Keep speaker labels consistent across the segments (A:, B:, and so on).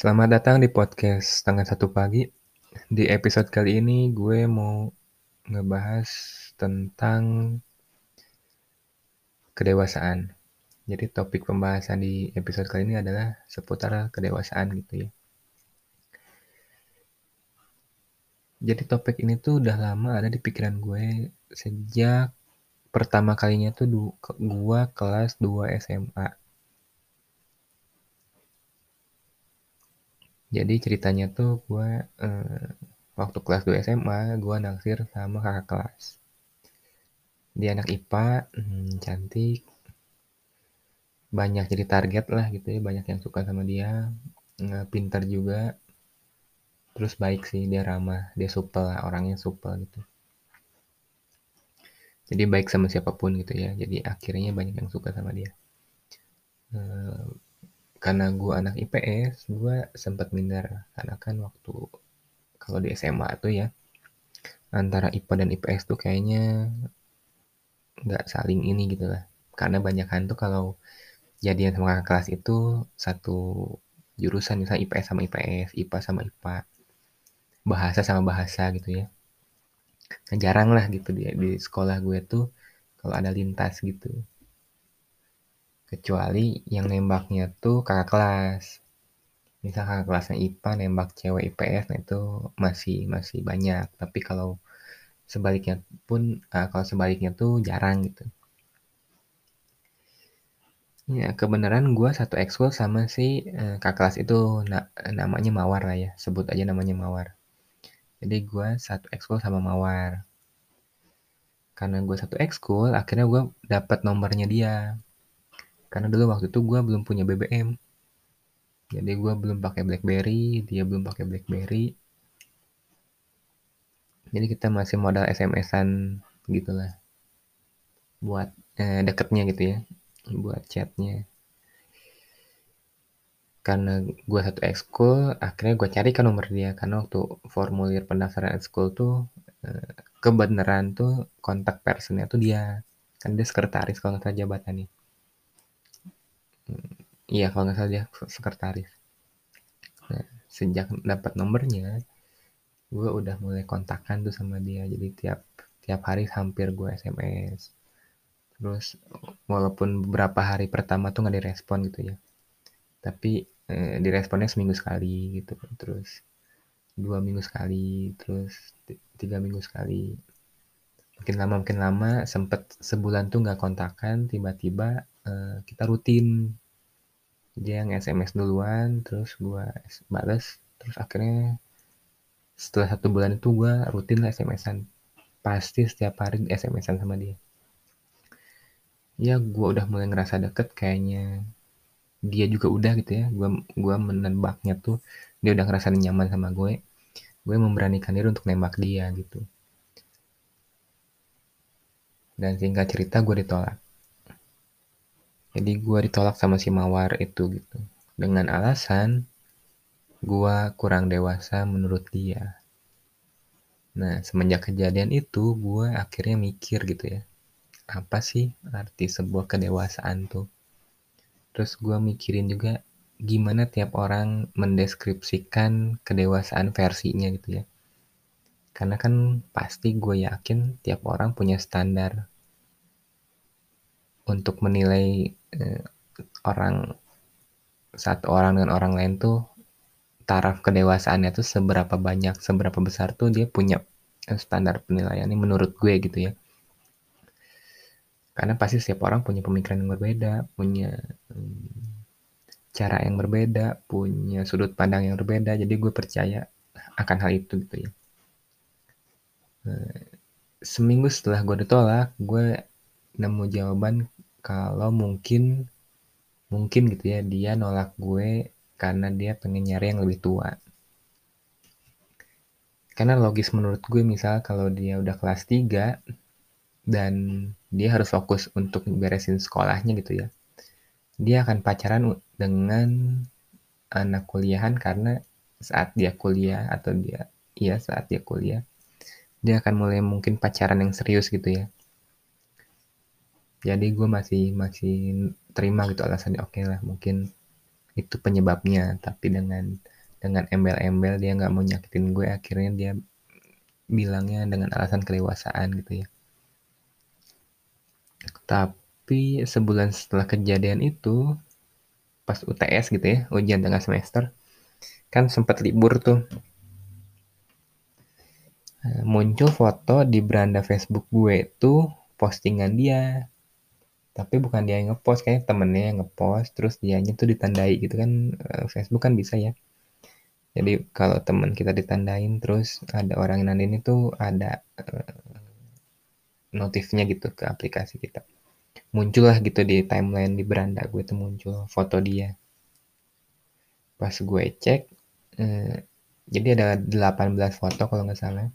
A: Selamat datang di podcast setengah satu pagi. Di episode kali ini gue mau ngebahas tentang kedewasaan. Jadi topik pembahasan di episode kali ini adalah seputar kedewasaan gitu ya. Jadi topik ini tuh udah lama ada di pikiran gue sejak pertama kalinya tuh gue kelas 2 SMA. Jadi ceritanya tuh gue eh, waktu kelas 2 SMA gue naksir sama kakak kelas. Dia anak IPA, hmm, cantik, banyak jadi target lah gitu ya, banyak yang suka sama dia, pintar juga, terus baik sih, dia ramah, dia supel lah, orangnya supel gitu. Jadi baik sama siapa pun gitu ya, jadi akhirnya banyak yang suka sama dia. Eh, karena gue anak IPS, gue sempat minder karena kan waktu kalau di SMA tuh ya antara IPA dan IPS tuh kayaknya nggak saling ini gitu lah. Karena banyak tuh kalau jadian sama kelas itu satu jurusan misalnya IPS sama IPS, IPA sama IPA, bahasa sama bahasa gitu ya. Nah, jarang lah gitu di, di sekolah gue tuh kalau ada lintas gitu kecuali yang nembaknya tuh kakak kelas. Misal kakak kelasnya IPA nembak cewek IPS nah itu masih masih banyak. Tapi kalau sebaliknya pun uh, kalau sebaliknya tuh jarang gitu. Ya kebenaran gue satu ekskul sama si uh, kakak kelas itu na namanya Mawar lah ya. Sebut aja namanya Mawar. Jadi gue satu ekskul sama Mawar. Karena gue satu ekskul akhirnya gue dapat nomornya dia karena dulu waktu itu gue belum punya BBM jadi gue belum pakai BlackBerry dia belum pakai BlackBerry. Jadi kita masih modal SMS-an gitulah. Buat eh, deketnya gitu ya. Buat chatnya. Karena gue satu ekskul akhirnya gue cari kan nomor dia. Karena waktu formulir pendaftaran ekskul tuh eh, kebenaran tuh kontak personnya tuh dia. Kan dia sekretaris kalau nggak salah jabatannya iya kalau nggak salah dia sekretaris. Nah sejak dapat nomornya gue udah mulai kontakkan tuh sama dia. Jadi tiap tiap hari hampir gue sms terus walaupun beberapa hari pertama tuh nggak direspon gitu ya. Tapi eh, diresponnya seminggu sekali gitu. Terus dua minggu sekali terus tiga minggu sekali. Makin lama makin lama sempet sebulan tuh nggak kontakan tiba-tiba eh, kita rutin dia yang SMS duluan terus gue balas terus akhirnya setelah satu bulan itu gue rutin lah SMS-an pasti setiap hari SMS-an sama dia. Ya gue udah mulai ngerasa deket kayaknya. Dia juga udah gitu ya gue gua menebaknya tuh dia udah ngerasa nyaman sama gue. Gue memberanikan diri untuk nembak dia gitu. Dan singkat cerita gue ditolak jadi gue ditolak sama si mawar itu gitu. Dengan alasan gue kurang dewasa menurut dia. Nah semenjak kejadian itu gue akhirnya mikir gitu ya. Apa sih arti sebuah kedewasaan tuh? Terus gue mikirin juga gimana tiap orang mendeskripsikan kedewasaan versinya gitu ya. Karena kan pasti gue yakin tiap orang punya standar untuk menilai eh, orang satu orang dengan orang lain tuh taraf kedewasaannya tuh seberapa banyak, seberapa besar tuh dia punya standar penilaiannya menurut gue gitu ya. Karena pasti setiap orang punya pemikiran yang berbeda, punya hmm, cara yang berbeda, punya sudut pandang yang berbeda. Jadi gue percaya akan hal itu gitu ya. Eh, seminggu setelah gue ditolak, gue nemu jawaban kalau mungkin mungkin gitu ya dia nolak gue karena dia pengen nyari yang lebih tua. Karena logis menurut gue misal kalau dia udah kelas 3 dan dia harus fokus untuk beresin sekolahnya gitu ya dia akan pacaran dengan anak kuliahan karena saat dia kuliah atau dia iya saat dia kuliah dia akan mulai mungkin pacaran yang serius gitu ya jadi gue masih masih terima gitu alasannya. Oke okay lah mungkin itu penyebabnya. Tapi dengan dengan embel-embel dia nggak mau nyakitin gue akhirnya dia bilangnya dengan alasan kedewasaan gitu ya. Tapi sebulan setelah kejadian itu pas UTS gitu ya ujian tengah semester kan sempat libur tuh. Eh, muncul foto di beranda Facebook gue tuh postingan dia tapi bukan dia yang ngepost kayak temennya yang ngepost terus dianya tuh ditandai gitu kan eh, Facebook kan bisa ya. Jadi kalau temen kita ditandain terus ada orang yang nandain itu ada uh, notifnya gitu ke aplikasi kita. Muncullah gitu di timeline di beranda gue tuh muncul foto dia. Pas gue cek uh, jadi ada 18 foto kalau nggak salah.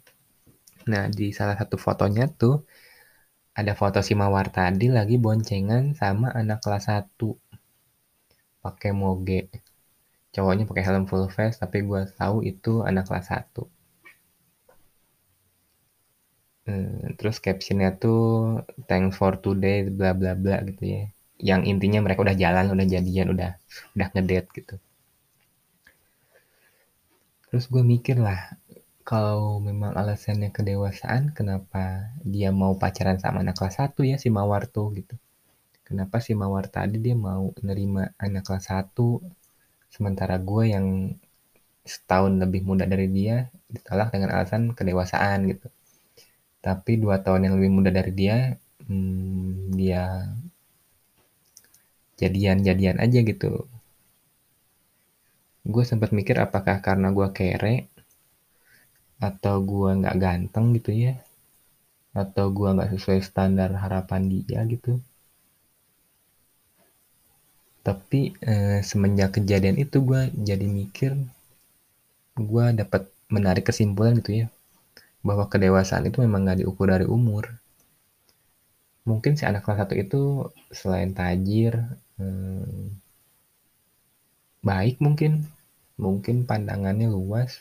A: Nah, di salah satu fotonya tuh ada foto si Mawar tadi lagi boncengan sama anak kelas 1 pakai moge. Cowoknya pakai helm full face tapi gue tahu itu anak kelas 1. Hmm, terus captionnya tuh thanks for today bla bla bla gitu ya. Yang intinya mereka udah jalan, udah jadian, udah udah ngedate gitu. Terus gue mikir lah, kalau memang alasannya kedewasaan, kenapa dia mau pacaran sama anak kelas 1 ya si Mawar tuh gitu. Kenapa si Mawar tadi dia mau nerima anak kelas 1 sementara gue yang setahun lebih muda dari dia ditolak dengan alasan kedewasaan gitu. Tapi dua tahun yang lebih muda dari dia, hmm, dia jadian-jadian aja gitu. Gue sempat mikir apakah karena gue kere atau gua nggak ganteng gitu ya? Atau gua nggak sesuai standar harapan dia gitu? Tapi eh, semenjak kejadian itu gua jadi mikir gua dapat menarik kesimpulan gitu ya bahwa kedewasaan itu memang nggak diukur dari umur. Mungkin si anak kelas satu itu selain tajir eh, baik mungkin mungkin pandangannya luas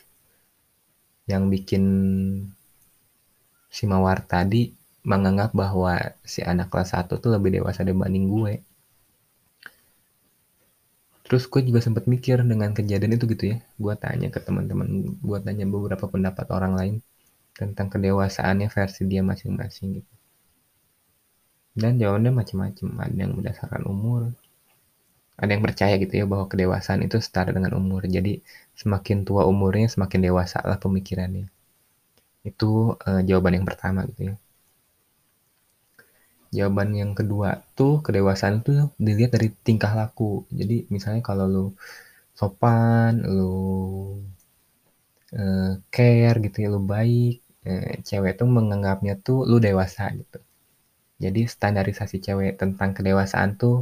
A: yang bikin si Mawar tadi menganggap bahwa si anak kelas 1 tuh lebih dewasa dibanding gue. Terus gue juga sempat mikir dengan kejadian itu gitu ya. Gue tanya ke teman-teman, gue tanya beberapa pendapat orang lain tentang kedewasaannya versi dia masing-masing gitu. Dan jawabannya macam-macam. Ada yang berdasarkan umur, ada yang percaya gitu ya bahwa kedewasaan itu setara dengan umur. Jadi semakin tua umurnya semakin dewasa lah pemikirannya. Itu uh, jawaban yang pertama gitu ya. Jawaban yang kedua tuh kedewasaan itu dilihat dari tingkah laku. Jadi misalnya kalau lu sopan, lu uh, care gitu ya, lu baik, uh, cewek tuh menganggapnya tuh lu dewasa gitu. Jadi standarisasi cewek tentang kedewasaan tuh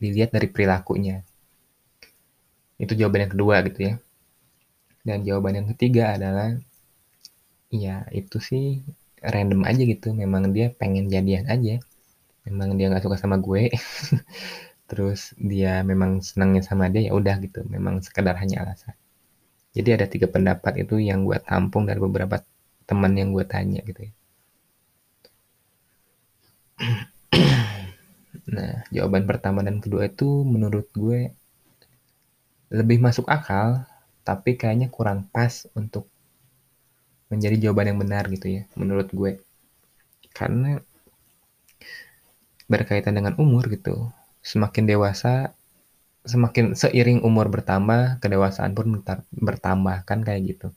A: dilihat dari perilakunya. Itu jawaban yang kedua gitu ya. Dan jawaban yang ketiga adalah ya itu sih random aja gitu. Memang dia pengen jadian aja. Memang dia nggak suka sama gue. Terus dia memang senangnya sama dia ya udah gitu. Memang sekedar hanya alasan. Jadi ada tiga pendapat itu yang gue tampung dari beberapa teman yang gue tanya gitu ya. Nah, jawaban pertama dan kedua itu menurut gue lebih masuk akal, tapi kayaknya kurang pas untuk menjadi jawaban yang benar gitu ya, menurut gue. Karena berkaitan dengan umur gitu. Semakin dewasa, semakin seiring umur bertambah, kedewasaan pun bertambah kan kayak gitu.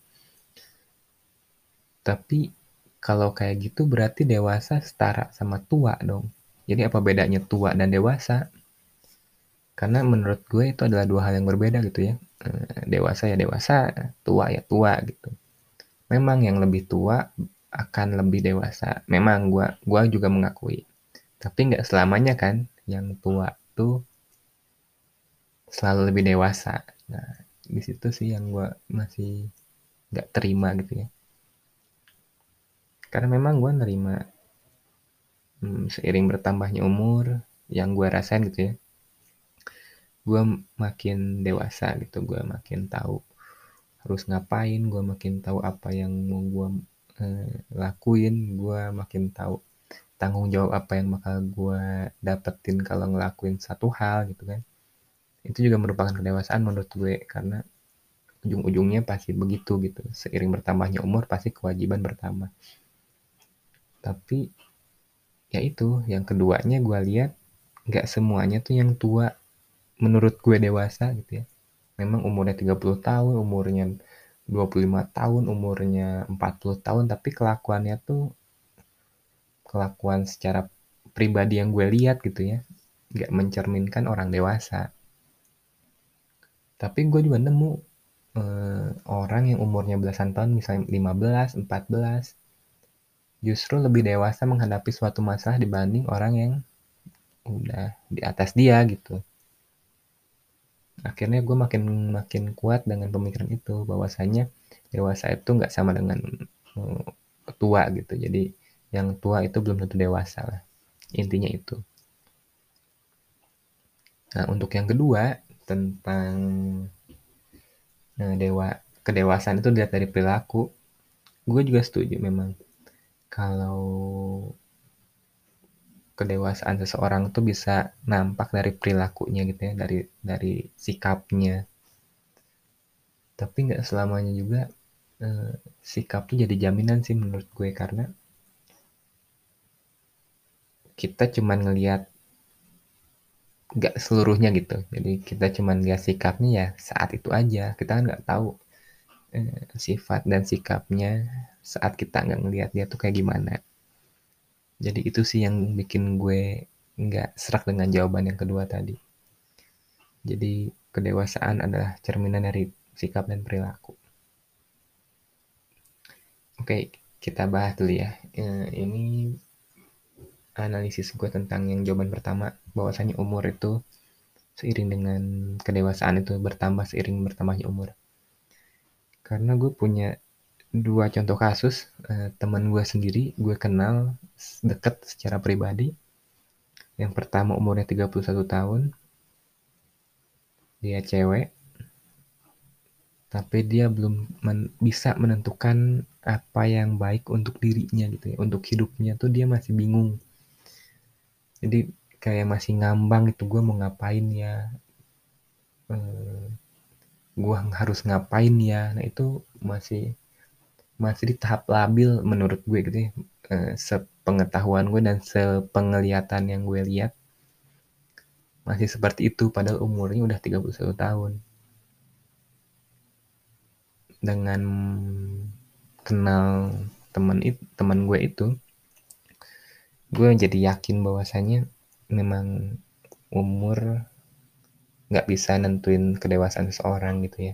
A: Tapi kalau kayak gitu berarti dewasa setara sama tua dong. Jadi apa bedanya tua dan dewasa? Karena menurut gue itu adalah dua hal yang berbeda gitu ya. Eh, dewasa ya dewasa, tua ya tua gitu. Memang yang lebih tua akan lebih dewasa. Memang gue gua juga mengakui. Tapi nggak selamanya kan yang tua tuh selalu lebih dewasa. Nah, di situ sih yang gue masih nggak terima gitu ya. Karena memang gue nerima hmm, seiring bertambahnya umur yang gue rasain gitu ya gue makin dewasa gitu gue makin tahu harus ngapain gue makin tahu apa yang mau gue eh, lakuin gue makin tahu tanggung jawab apa yang bakal gue dapetin kalau ngelakuin satu hal gitu kan Itu juga merupakan kedewasaan menurut gue karena ujung-ujungnya pasti begitu gitu. Seiring bertambahnya umur pasti kewajiban bertambah. Tapi ya itu, yang keduanya gue lihat nggak semuanya tuh yang tua menurut gue dewasa gitu ya. Memang umurnya 30 tahun, umurnya 25 tahun, umurnya 40 tahun, tapi kelakuannya tuh kelakuan secara pribadi yang gue lihat gitu ya, nggak mencerminkan orang dewasa. Tapi gue juga nemu eh, orang yang umurnya belasan tahun, misalnya 15, 14, justru lebih dewasa menghadapi suatu masalah dibanding orang yang udah di atas dia gitu. Akhirnya gue makin makin kuat dengan pemikiran itu bahwasanya dewasa itu nggak sama dengan uh, tua gitu. Jadi yang tua itu belum tentu dewasa lah intinya itu. Nah untuk yang kedua tentang nah, dewa kedewasaan itu dilihat dari perilaku gue juga setuju memang kalau kedewasaan seseorang tuh bisa nampak dari perilakunya gitu ya, dari dari sikapnya. Tapi nggak selamanya juga eh, sikap tuh jadi jaminan sih menurut gue karena kita cuman ngelihat nggak seluruhnya gitu. Jadi kita cuman lihat sikapnya ya saat itu aja. Kita kan nggak tahu eh, sifat dan sikapnya saat kita nggak ngelihat dia tuh kayak gimana. Jadi itu sih yang bikin gue nggak serak dengan jawaban yang kedua tadi. Jadi kedewasaan adalah cerminan dari sikap dan perilaku. Oke kita bahas dulu ya. Eh, ini analisis gue tentang yang jawaban pertama bahwasanya umur itu seiring dengan kedewasaan itu bertambah seiring bertambahnya umur karena gue punya dua contoh kasus eh, teman gue sendiri gue kenal deket secara pribadi. Yang pertama umurnya 31 tahun. Dia cewek. Tapi dia belum men bisa menentukan apa yang baik untuk dirinya gitu ya. Untuk hidupnya tuh dia masih bingung. Jadi kayak masih ngambang itu gue mau ngapain ya? Eh, gue harus ngapain ya. Nah itu masih masih di tahap labil menurut gue gitu ya. Eh, sepengetahuan gue dan sepenglihatan yang gue lihat masih seperti itu padahal umurnya udah 31 tahun. Dengan kenal teman itu teman gue itu gue jadi yakin bahwasanya memang umur nggak bisa nentuin kedewasaan seseorang gitu ya.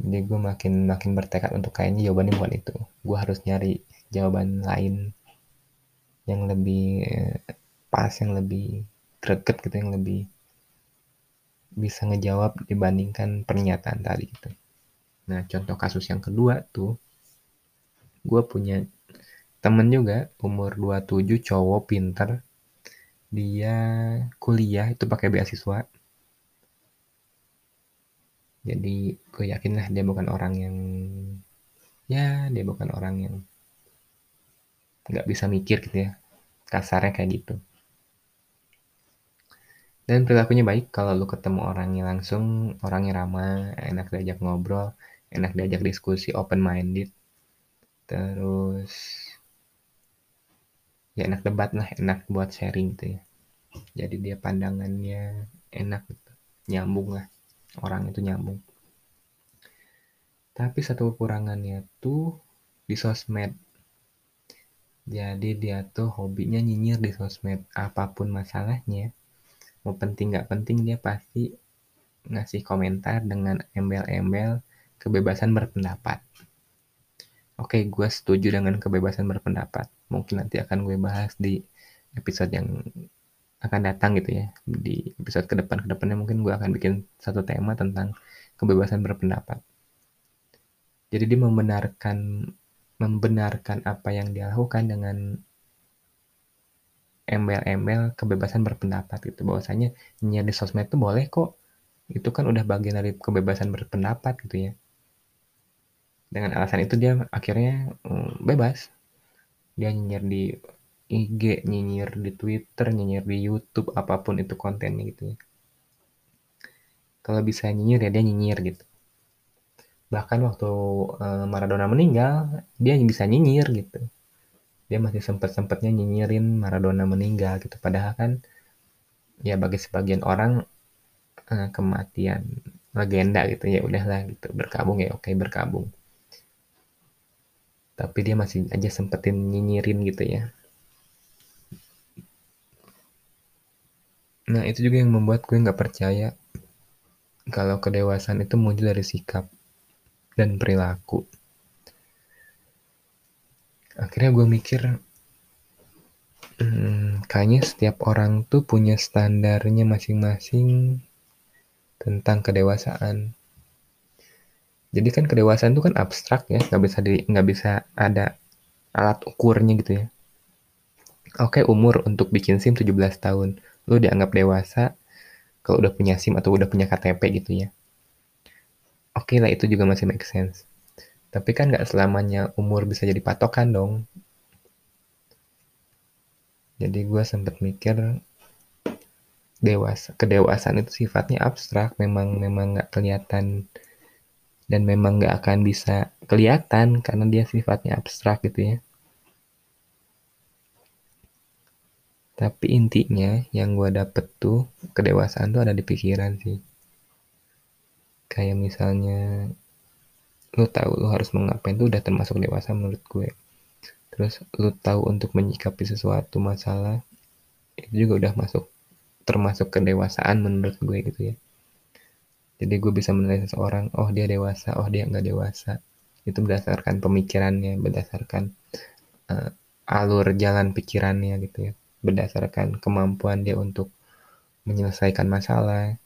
A: Jadi gue makin makin bertekad untuk kayaknya jawabannya bukan itu. Gue harus nyari jawaban lain yang lebih eh, pas yang lebih greget gitu yang lebih bisa ngejawab dibandingkan pernyataan tadi gitu. Nah contoh kasus yang kedua tuh gue punya temen juga umur 27 cowok pinter dia kuliah itu pakai beasiswa. Jadi gue yakin lah dia bukan orang yang ya dia bukan orang yang nggak bisa mikir gitu ya. Kasarnya kayak gitu. Dan perilakunya baik. Kalau lu ketemu orangnya langsung orangnya ramah enak diajak ngobrol enak diajak diskusi open minded terus ya enak debat lah enak buat sharing gitu ya. Jadi dia pandangannya enak gitu nyambung lah orang itu nyambung. Tapi satu kekurangannya tuh di sosmed. Jadi dia tuh hobinya nyinyir di sosmed. Apa pun masalahnya mau penting nggak penting dia pasti ngasih komentar dengan embel-embel kebebasan berpendapat. Oke gue setuju dengan kebebasan berpendapat mungkin nanti akan gue bahas di episode yang akan datang gitu ya. Di episode ke depan ke depannya mungkin gue akan bikin satu tema tentang kebebasan berpendapat. Jadi dia membenarkan membenarkan apa yang dia lakukan dengan embel-embel kebebasan berpendapat gitu. Bahwasanya nyiar di sosmed itu boleh kok. Itu kan udah bagian dari kebebasan berpendapat gitu ya. Dengan alasan itu dia akhirnya mm, bebas dia nyinyir di IG, nyinyir di Twitter, nyinyir di YouTube, apa pun itu kontennya gitu ya. Kalau bisa nyinyir ya dia nyinyir gitu. Bahkan waktu uh, Maradona meninggal, dia bisa nyinyir gitu. Dia masih sempet-sempetnya nyinyirin Maradona meninggal gitu. Padahal kan ya bagi sebagian orang uh, kematian legenda gitu ya udahlah gitu berkabung ya oke berkabung tapi dia masih aja sempetin nyinyirin gitu ya Nah, itu juga yang membuat gue nggak percaya kalau kedewasaan itu muncul dari sikap dan perilaku. Akhirnya gue mikir, hmm, kayaknya setiap orang tuh punya standarnya masing-masing tentang kedewasaan. Jadi kan kedewasaan itu kan abstrak ya, nggak bisa di nggak bisa ada alat ukurnya gitu ya. Oke, umur untuk bikin SIM 17 tahun lu dianggap dewasa kalau udah punya SIM atau udah punya KTP gitu ya. Oke lah itu juga masih make sense. Tapi kan nggak selamanya umur bisa jadi patokan dong. Jadi gue sempet mikir dewasa kedewasaan itu sifatnya abstrak memang memang nggak kelihatan dan memang nggak akan bisa kelihatan karena dia sifatnya abstrak gitu ya Tapi intinya yang gue dapet tuh kedewasaan tuh ada di pikiran sih. Kayak misalnya lu tahu lu harus mengapain tuh udah termasuk dewasa menurut gue. Terus lu tahu untuk menyikapi sesuatu masalah itu juga udah masuk termasuk kedewasaan menurut gue gitu ya. Jadi gue bisa menilai seseorang, oh dia dewasa, oh dia nggak dewasa. Itu berdasarkan pemikirannya, berdasarkan uh, alur jalan pikirannya gitu ya berdasarkan kemampuan dia untuk menyelesaikan masalah.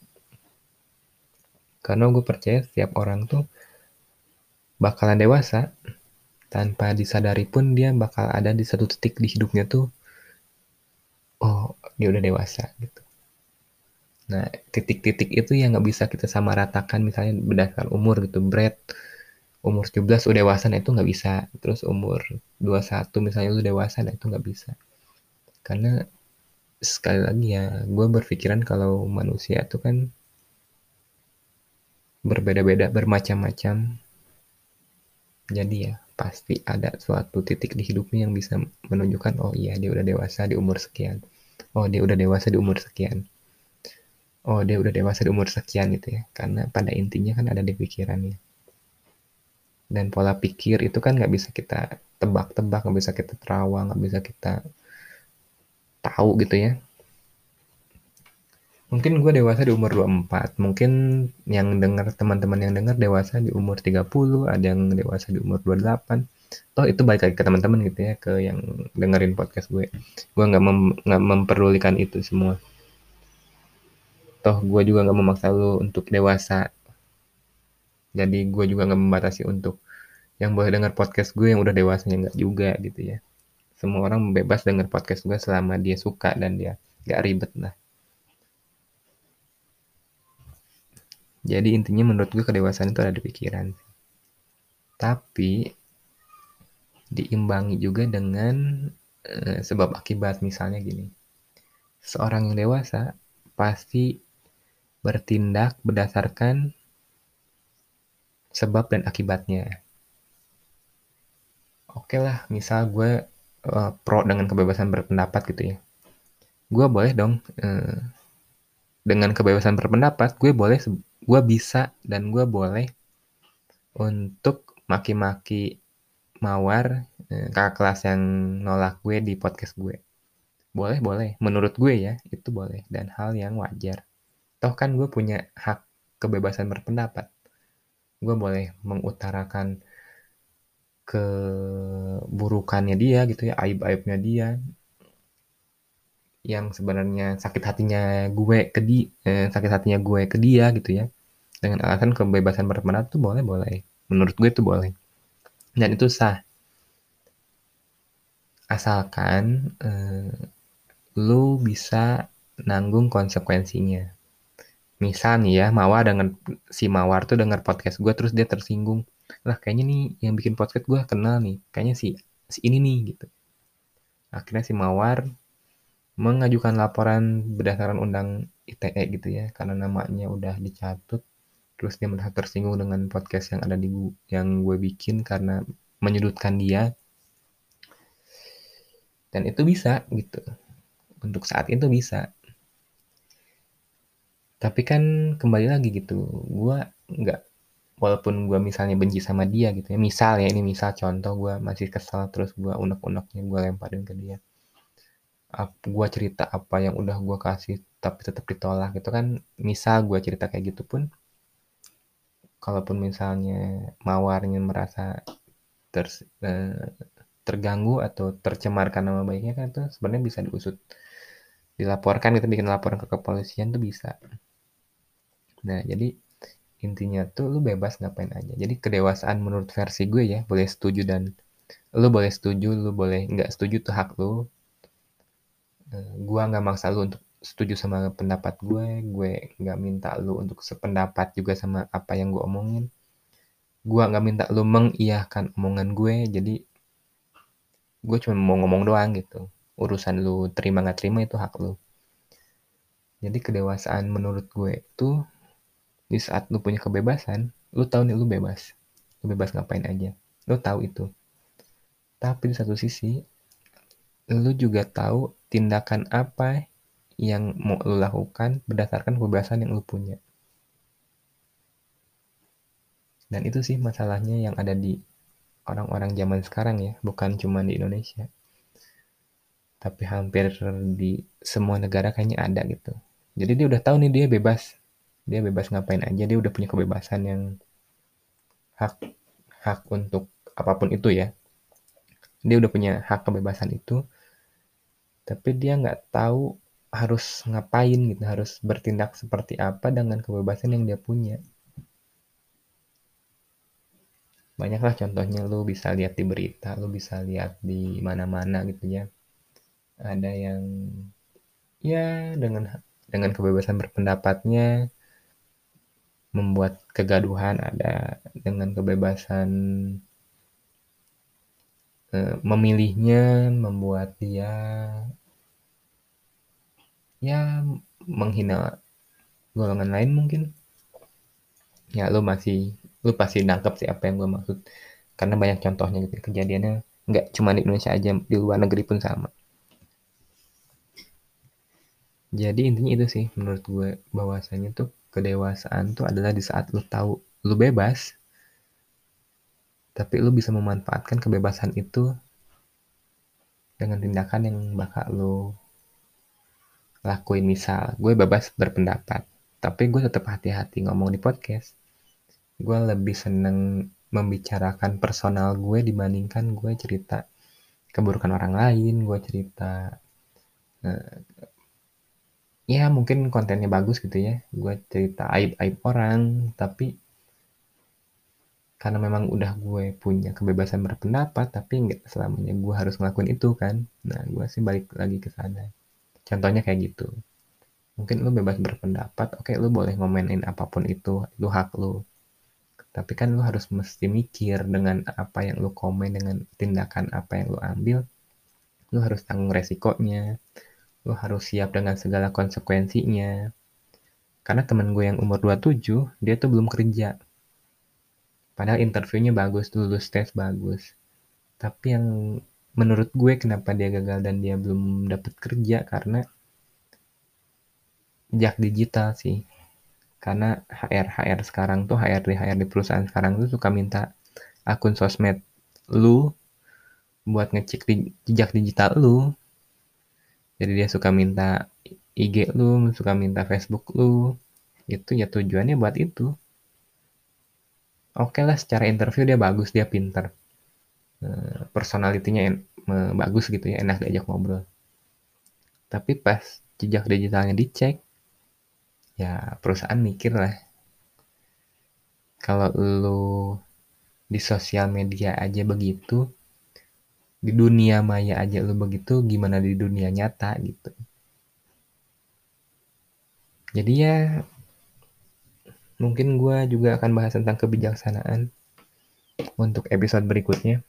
A: Karena gue percaya setiap orang tuh bakalan dewasa tanpa disadari pun dia bakal ada di satu titik di hidupnya tuh oh dia udah dewasa gitu. Nah titik-titik itu yang nggak bisa kita sama ratakan misalnya berdasarkan umur gitu. Brad umur 17 udah dewasa nah itu nggak bisa. Terus umur 21 misalnya lu dewasa nah itu nggak bisa karena sekali lagi ya gue berpikiran kalau manusia itu kan berbeda-beda bermacam-macam jadi ya pasti ada suatu titik di hidupnya yang bisa menunjukkan oh iya dia udah dewasa di umur sekian oh dia udah dewasa di umur sekian oh dia udah dewasa di umur sekian gitu ya. Karena pada intinya kan ada di pikirannya dan pola pikir itu kan nggak bisa kita tebak-tebak nggak bisa kita terawang nggak bisa kita tahu gitu ya. Mungkin gue dewasa di umur 24 mungkin yang dengar teman-teman yang dengar dewasa di umur 30 ada yang dewasa di umur 28 toh itu balik lagi ke teman-teman gitu ya ke yang dengerin podcast gue. Gue nggak mem, memperdulikan itu semua toh gue juga nggak memaksa lu untuk dewasa. Jadi gue juga nggak membatasi untuk yang boleh dengar podcast gue yang udah dewasanya nggak juga gitu ya. Semua orang bebas denger podcast gue selama dia suka dan dia gak ribet lah jadi intinya menurut gue kedewasaan itu ada di pikiran. Tapi diimbangi juga dengan e, sebab akibat. Misalnya gini seorang yang dewasa pasti bertindak berdasarkan sebab dan akibatnya. Oke lah misal gue uh, pro dengan kebebasan berpendapat gitu ya. Gue boleh dong uh, dengan kebebasan berpendapat gue boleh gue bisa dan gue boleh untuk maki-maki mawar uh, kakak kelas yang nolak gue di podcast gue. Boleh boleh. Menurut gue ya itu boleh dan hal yang wajar toh kan gue punya hak kebebasan berpendapat. Gue boleh mengutarakan keburukannya dia gitu ya aib-aibnya dia yang sebenarnya sakit hatinya gue ke di eh, sakit hatinya gue ke dia gitu ya. Dengan alasan kebebasan berpendapat tuh boleh boleh. Menurut gue itu boleh. Dan itu sah. Asalkan eh, lu bisa nanggung konsekuensinya misal nih ya Mawar dengan si Mawar tuh dengar podcast gue terus dia tersinggung. Lah kayaknya nih yang bikin podcast gue kenal nih kayaknya si si ini nih gitu. Akhirnya si Mawar mengajukan laporan berdasarkan undang ITE gitu ya karena namanya udah dicatut. Terus dia merasa tersinggung dengan podcast yang ada di yang gue bikin karena menyudutkan dia. Dan itu bisa gitu. Untuk saat itu bisa tapi kan kembali lagi gitu gue nggak walaupun gue misalnya benci sama dia gitu ya misal ya ini misal contoh gue masih kesal terus gue unek-uneknya gue lemparin ke dia. Gue cerita apa yang udah gue kasih tapi tetap ditolak gitu kan misal gue cerita kayak gitu pun kalaupun misalnya mawarnya merasa ter, eh, terganggu atau tercemarkan nama baiknya kan itu sebenarnya bisa diusut dilaporkan gitu bikin laporan ke kepolisian tuh bisa nah jadi intinya tuh lu bebas ngapain aja. Jadi kedewasaan menurut versi gue ya boleh setuju dan lu boleh setuju lu boleh nggak setuju tuh hak lu. Eh, gue nggak maksa lu untuk setuju sama pendapat gue gue nggak minta lu untuk sependapat juga sama apa yang gue omongin. Gue nggak minta lu mengiyakan omongan gue jadi gue cuma mau ngomong doang gitu. Urusan lu terima nggak terima itu hak lu. Jadi kedewasaan menurut gue itu di saat lu punya kebebasan lu tahu nih lu bebas lu bebas ngapain aja lu tahu itu tapi di satu sisi lu juga tahu tindakan apa yang mau lu lakukan berdasarkan kebebasan yang lu punya. Dan itu sih masalahnya yang ada di orang-orang zaman sekarang ya, bukan cuma di Indonesia. Tapi hampir di semua negara kayaknya ada gitu. Jadi dia udah tahu nih dia bebas. Dia bebas ngapain aja, dia udah punya kebebasan yang hak hak untuk apa pun itu ya. Dia udah punya hak kebebasan itu tapi dia nggak tahu harus ngapain gitu harus bertindak seperti apa dengan kebebasan yang dia punya banyaklah contohnya lu bisa lihat di berita lu bisa lihat di mana-mana gitu ya ada yang ya dengan dengan kebebasan berpendapatnya membuat kegaduhan ada dengan kebebasan Eh, memilihnya membuat dia ya menghina golongan lain mungkin. Ya lu masih lu pasti nangkep sih apa yang gue maksud. Karena banyak contohnya gitu kejadiannya nggak cuma di Indonesia aja di luar negeri pun sama. Jadi intinya itu sih menurut gue bahwasanya tuh kedewasaan tuh adalah di saat lu tahu lu bebas tapi lu bisa memanfaatkan kebebasan itu dengan tindakan yang bakal lu lakuin. Misal gue bebas berpendapat tapi gue tetap hati-hati ngomong di podcast. Gue lebih seneng membicarakan personal gue dibandingkan gue cerita keburukan orang lain gue cerita uh, ya mungkin kontennya bagus gitu ya. Gue cerita aib-aib orang tapi karena memang udah gue punya kebebasan berpendapat tapi nggak selamanya gue harus ngelakuin itu kan. Nah gue sih balik lagi ke sana. Contohnya kayak gitu. Mungkin lu bebas berpendapat oke lu boleh ngomenin apa pun itu itu hak lu. Tapi kan lu harus mesti mikir dengan apa yang lu komen dengan tindakan apa yang lu ambil lu harus tanggung resikonya lu harus siap dengan segala konsekuensinya karena temen gue yang umur 27 dia tuh belum kerja Padahal interviewnya bagus, lulus tes bagus. Tapi yang menurut gue kenapa dia gagal dan dia belum dapat kerja karena jak digital sih. Karena HR HR sekarang tuh HRD HRD perusahaan sekarang tuh suka minta akun sosmed lu buat ngecek di, jejak digital lu. Jadi dia suka minta IG lu, suka minta Facebook lu. Itu ya tujuannya buat itu. Oke okay lah secara interview dia bagus dia pinter. Uh, personalitinya uh, bagus gitu ya enak diajak ngobrol. Tapi pas jejak digitalnya dicek ya perusahaan mikir lah. Kalau lu di sosial media aja begitu di dunia maya aja lu begitu gimana di dunia nyata gitu jadi ya Mungkin gue juga akan bahas tentang kebijaksanaan untuk episode berikutnya.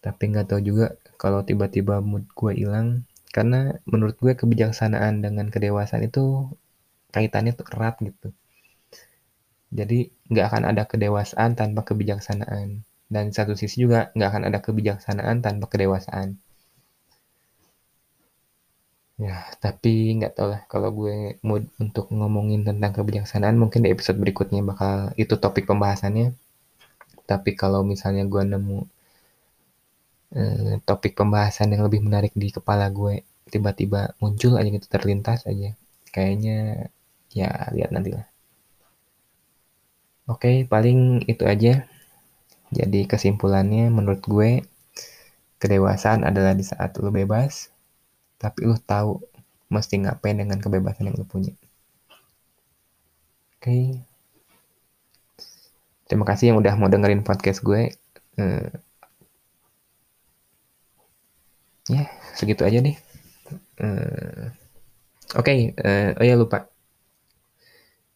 A: Tapi nggak tahu juga kalau tiba-tiba mood gue hilang, karena menurut gue kebijaksanaan dengan kedewasaan itu kaitannya tuh erat gitu. Jadi nggak akan ada kedewasaan tanpa kebijaksanaan. Dan satu sisi juga nggak akan ada kebijaksanaan tanpa kedewasaan. Ya, tapi nggak tahu lah kalau gue mood untuk ngomongin tentang kebijaksanaan mungkin di episode berikutnya bakal itu topik pembahasannya. Tapi kalau misalnya gue nemu eh, topik pembahasan yang lebih menarik di kepala gue tiba-tiba muncul aja gitu terlintas aja. Kayaknya ya lihat nanti lah. Oke, paling itu aja. Jadi kesimpulannya menurut gue kedewasaan adalah di saat lu bebas tapi lu tahu mesti ngapain dengan kebebasan yang lu punya. Oke. Okay. Terima kasih yang udah mau dengerin podcast gue. Uh, ya, segitu aja deh. Uh, Oke, okay, uh, oh ya lupa.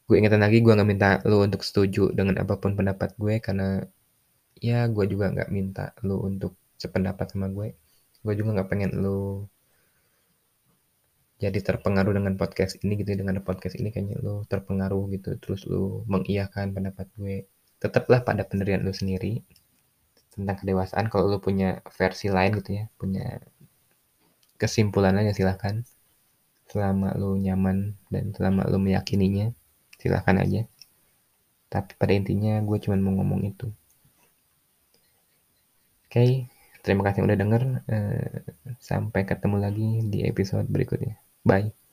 A: Gue ingetin lagi, gue nggak minta lu untuk setuju dengan apa pun pendapat gue karena ya gue juga nggak minta lu untuk sependapat sama gue. Gue juga nggak pengen lu jadi terpengaruh dengan podcast ini gitu. Dengan podcast ini kayaknya lo terpengaruh gitu. Terus lo mengiyakan pendapat gue. Tetaplah pada pendirian lo sendiri tentang kedewasaan. Kalau lo punya versi lain gitu ya punya kesimpulan aja silahkan. Selama lo nyaman dan selama lo meyakininya silahkan aja. Tapi pada intinya gue cuma mau ngomong itu oke terima kasih udah denger uh, sampai ketemu lagi di episode berikutnya Bye.